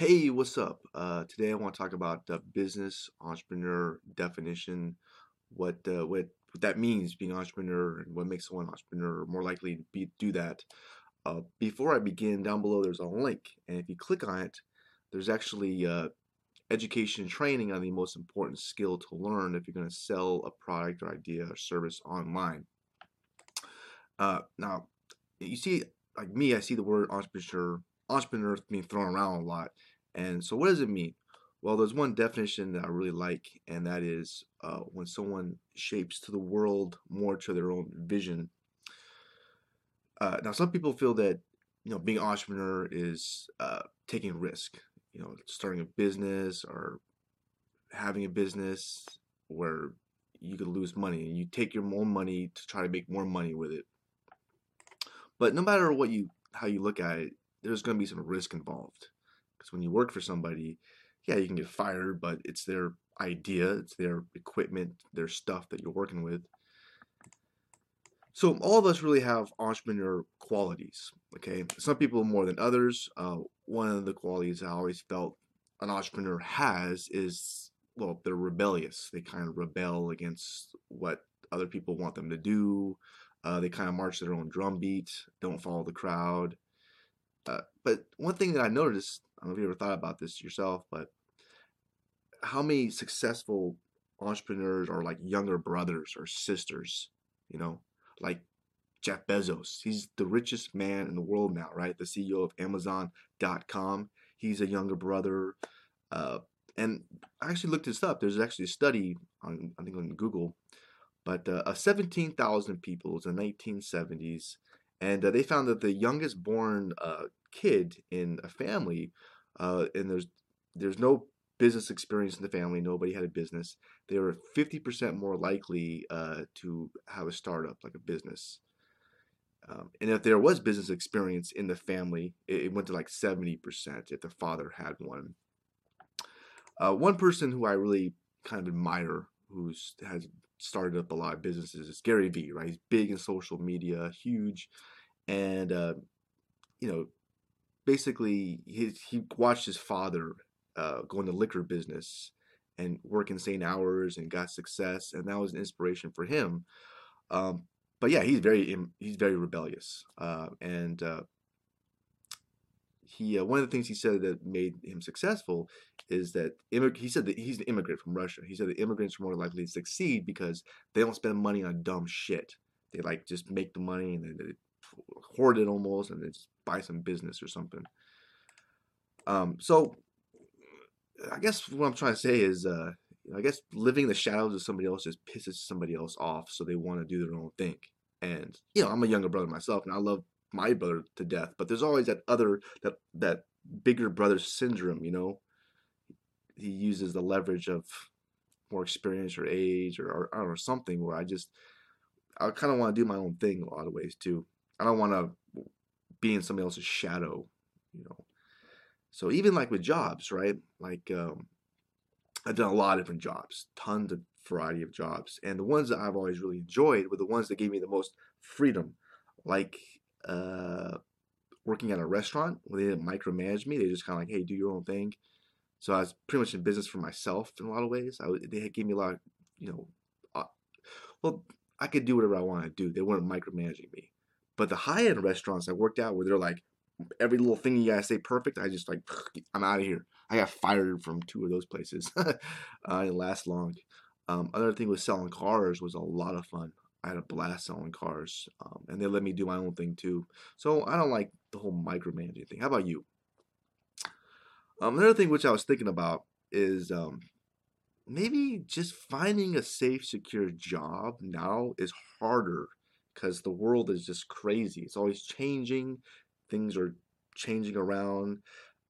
Hey, what's up? Uh, today I want to talk about the business entrepreneur definition, what uh, what what that means being an entrepreneur, and what makes someone an entrepreneur more likely to be, do that. Uh, before I begin, down below there's a link, and if you click on it, there's actually uh, education and training on the most important skill to learn if you're going to sell a product or idea or service online. Uh, now, you see, like me, I see the word entrepreneur entrepreneur being thrown around a lot and so, what does it mean? Well, there's one definition that I really like, and that is uh, when someone shapes to the world more to their own vision. Uh, now, some people feel that you know being an entrepreneur is uh, taking risk. You know, starting a business or having a business where you could lose money, and you take your own money to try to make more money with it. But no matter what you how you look at it, there's going to be some risk involved. Because when you work for somebody, yeah, you can get fired, but it's their idea, it's their equipment, their stuff that you're working with. So all of us really have entrepreneur qualities. Okay, some people more than others. Uh, one of the qualities I always felt an entrepreneur has is well, they're rebellious. They kind of rebel against what other people want them to do. Uh, they kind of march their own drum beat, don't follow the crowd. Uh, but one thing that I noticed I don't know if you ever thought about this yourself, but how many successful entrepreneurs are like younger brothers or sisters, you know, like Jeff Bezos. He's the richest man in the world now, right? The CEO of Amazon.com. He's a younger brother. Uh, and I actually looked this up. There's actually a study on, I think on Google, but uh, of 17,000 people in the 1970s, and uh, they found that the youngest born uh, kid in a family, uh, and there's there's no business experience in the family. Nobody had a business. They were 50% more likely uh, to have a startup, like a business. Um, and if there was business experience in the family, it, it went to like 70% if the father had one. Uh, one person who I really kind of admire, who's has started up a lot of businesses, is Gary Vee. Right, he's big in social media, huge, and uh, you know basically he he watched his father uh, go into liquor business and work insane hours and got success, and that was an inspiration for him. Um, but yeah, he's very he's very rebellious, uh, and uh, he uh, one of the things he said that made him successful is that immig- he said that he's an immigrant from Russia. He said that immigrants are more likely to succeed because they don't spend money on dumb shit. They like just make the money and they hoard it almost and then just buy some business or something. Um, so I guess what I'm trying to say is, uh, I guess living in the shadows of somebody else just pisses somebody else off, so they want to do their own thing. And you know, I'm a younger brother myself, and I love my brother to death. But there's always that other that that bigger brother syndrome. You know, he uses the leverage of more experience or age or, or I something where I just I kind of want to do my own thing a lot of ways too. I don't want to be in somebody else's shadow, you know. So even like with jobs, right? Like um, I've done a lot of different jobs, tons of variety of jobs, and the ones that I've always really enjoyed were the ones that gave me the most freedom, like uh, working at a restaurant where they didn't micromanage me. They just kind of like, hey, do your own thing. So I was pretty much in business for myself in a lot of ways. I, they gave me a lot, of, you know, uh, well, I could do whatever I want to do. They weren't micromanaging me. But the high end restaurants I worked at where they're like, every little thing you gotta say perfect, I just like, I'm out of here. I got fired from two of those places. uh, it didn't last long. Um, another thing with selling cars was a lot of fun. I had a blast selling cars, um, and they let me do my own thing too. So I don't like the whole micromanaging thing. How about you? Um, another thing which I was thinking about is um, maybe just finding a safe, secure job now is harder because the world is just crazy. It's always changing. Things are changing around.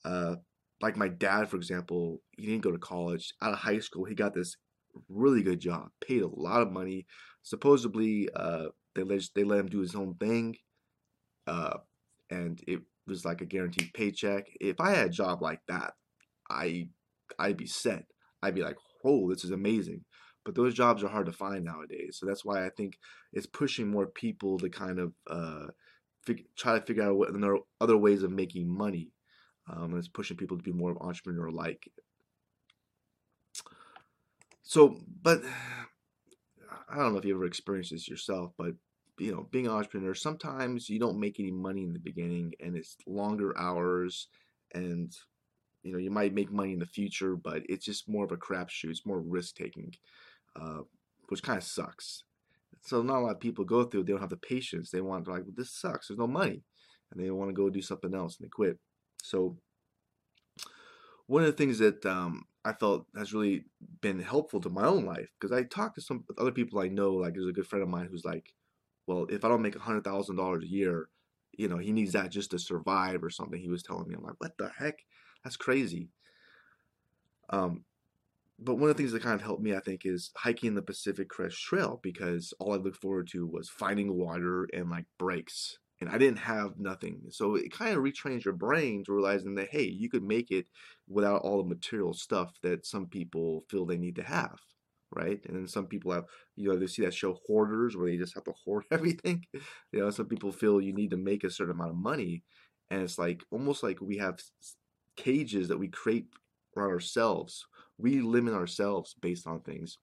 Uh, like my dad, for example, he didn't go to college. Out of high school, he got this really good job, paid a lot of money. Supposedly, uh, they let they let him do his own thing, uh, and it was like a guaranteed paycheck. If I had a job like that, I I'd be set. I'd be like, "Oh, this is amazing." but those jobs are hard to find nowadays. So that's why I think it's pushing more people to kind of uh, fig- try to figure out what other ways of making money. Um, and it's pushing people to be more entrepreneur like. So, but I don't know if you ever experienced this yourself, but you know, being an entrepreneur, sometimes you don't make any money in the beginning and it's longer hours and you know, you might make money in the future, but it's just more of a crapshoot. It's more risk taking, uh, which kind of sucks. So not a lot of people go through. They don't have the patience. They want to like, well, this sucks. There's no money, and they want to go do something else and they quit. So one of the things that um, I felt has really been helpful to my own life because I talked to some other people I know. Like there's a good friend of mine who's like, well, if I don't make a hundred thousand dollars a year, you know, he needs that just to survive or something. He was telling me, I'm like, what the heck? That's crazy. Um, but one of the things that kind of helped me, I think, is hiking the Pacific Crest Trail because all I looked forward to was finding water and like breaks. And I didn't have nothing. So it kind of retrains your brain to realizing that, hey, you could make it without all the material stuff that some people feel they need to have. Right. And then some people have, you know, they see that show Hoarders where they just have to hoard everything. You know, some people feel you need to make a certain amount of money. And it's like almost like we have cages that we create around ourselves. We limit ourselves based on things.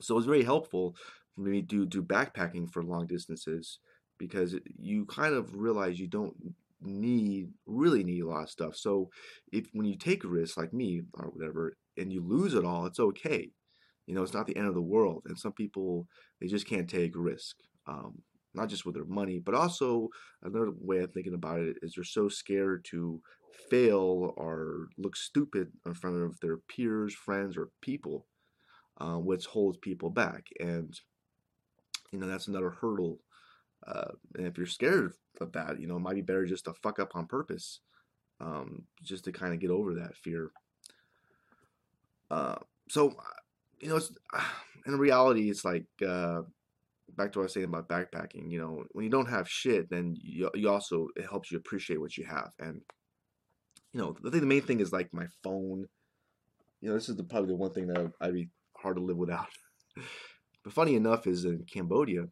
So it's very helpful for me to do backpacking for long distances because you kind of realize you don't need really need a lot of stuff. So if when you take a risk like me or whatever and you lose it all, it's okay. You know, it's not the end of the world. And some people they just can't take risk. Um, not just with their money, but also another way of thinking about it is they're so scared to fail or look stupid in front of their peers, friends, or people, uh, which holds people back. And, you know, that's another hurdle. Uh, and if you're scared of that, you know, it might be better just to fuck up on purpose, um, just to kind of get over that fear. Uh, so, you know, it's, in reality, it's like, uh, back to what I was saying about backpacking, you know, when you don't have shit, then you, you also, it helps you appreciate what you have. And you know, I think the main thing is like my phone. You know, this is the, probably the one thing that I'd be hard to live without. but funny enough, is in Cambodia,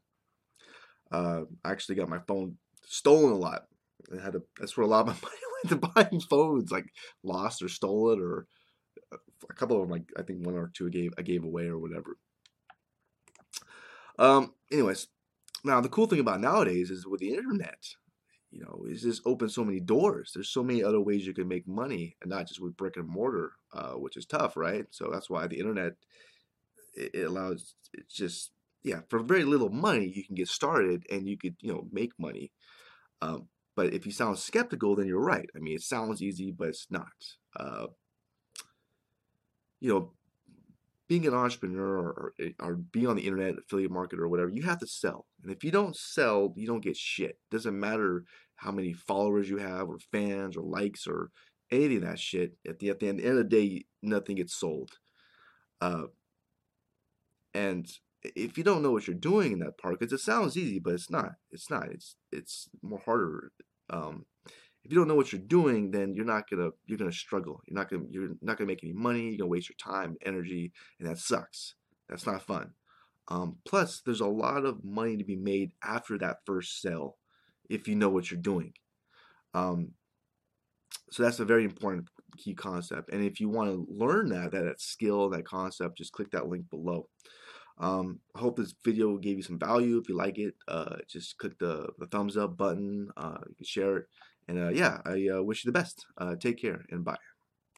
uh, I actually got my phone stolen a lot. I had to. That's where a lot of my money went to buying phones, like lost or stolen, or uh, a couple of them. Like I think one or two I gave I gave away or whatever. Um. Anyways, now the cool thing about nowadays is with the internet, you know, it's just opened so many doors. There's so many other ways you can make money, and not just with brick and mortar, uh, which is tough, right? So that's why the internet it, it allows. It's just yeah, for very little money you can get started, and you could you know make money. Um, but if you sound skeptical, then you're right. I mean, it sounds easy, but it's not. Uh, you know, being an entrepreneur or, or being on the internet, affiliate market or whatever, you have to sell. And if you don't sell, you don't get shit. Doesn't matter how many followers you have or fans or likes or any of that shit. At the, at the, end, end of the day, nothing gets sold. Uh, and if you don't know what you're doing in that part, because it sounds easy, but it's not. It's not. It's it's more harder. Um, if you don't know what you're doing, then you're not gonna you're gonna struggle. You're not gonna you're not gonna make any money. You're gonna waste your time, energy, and that sucks. That's not fun. Um, plus, there's a lot of money to be made after that first sale if you know what you're doing. Um, so that's a very important key concept. And if you want to learn that, that, that skill, that concept, just click that link below. Um, I hope this video gave you some value. If you like it, uh, just click the, the thumbs up button. Uh, you can share it. And uh, yeah, I uh, wish you the best. Uh, take care and bye.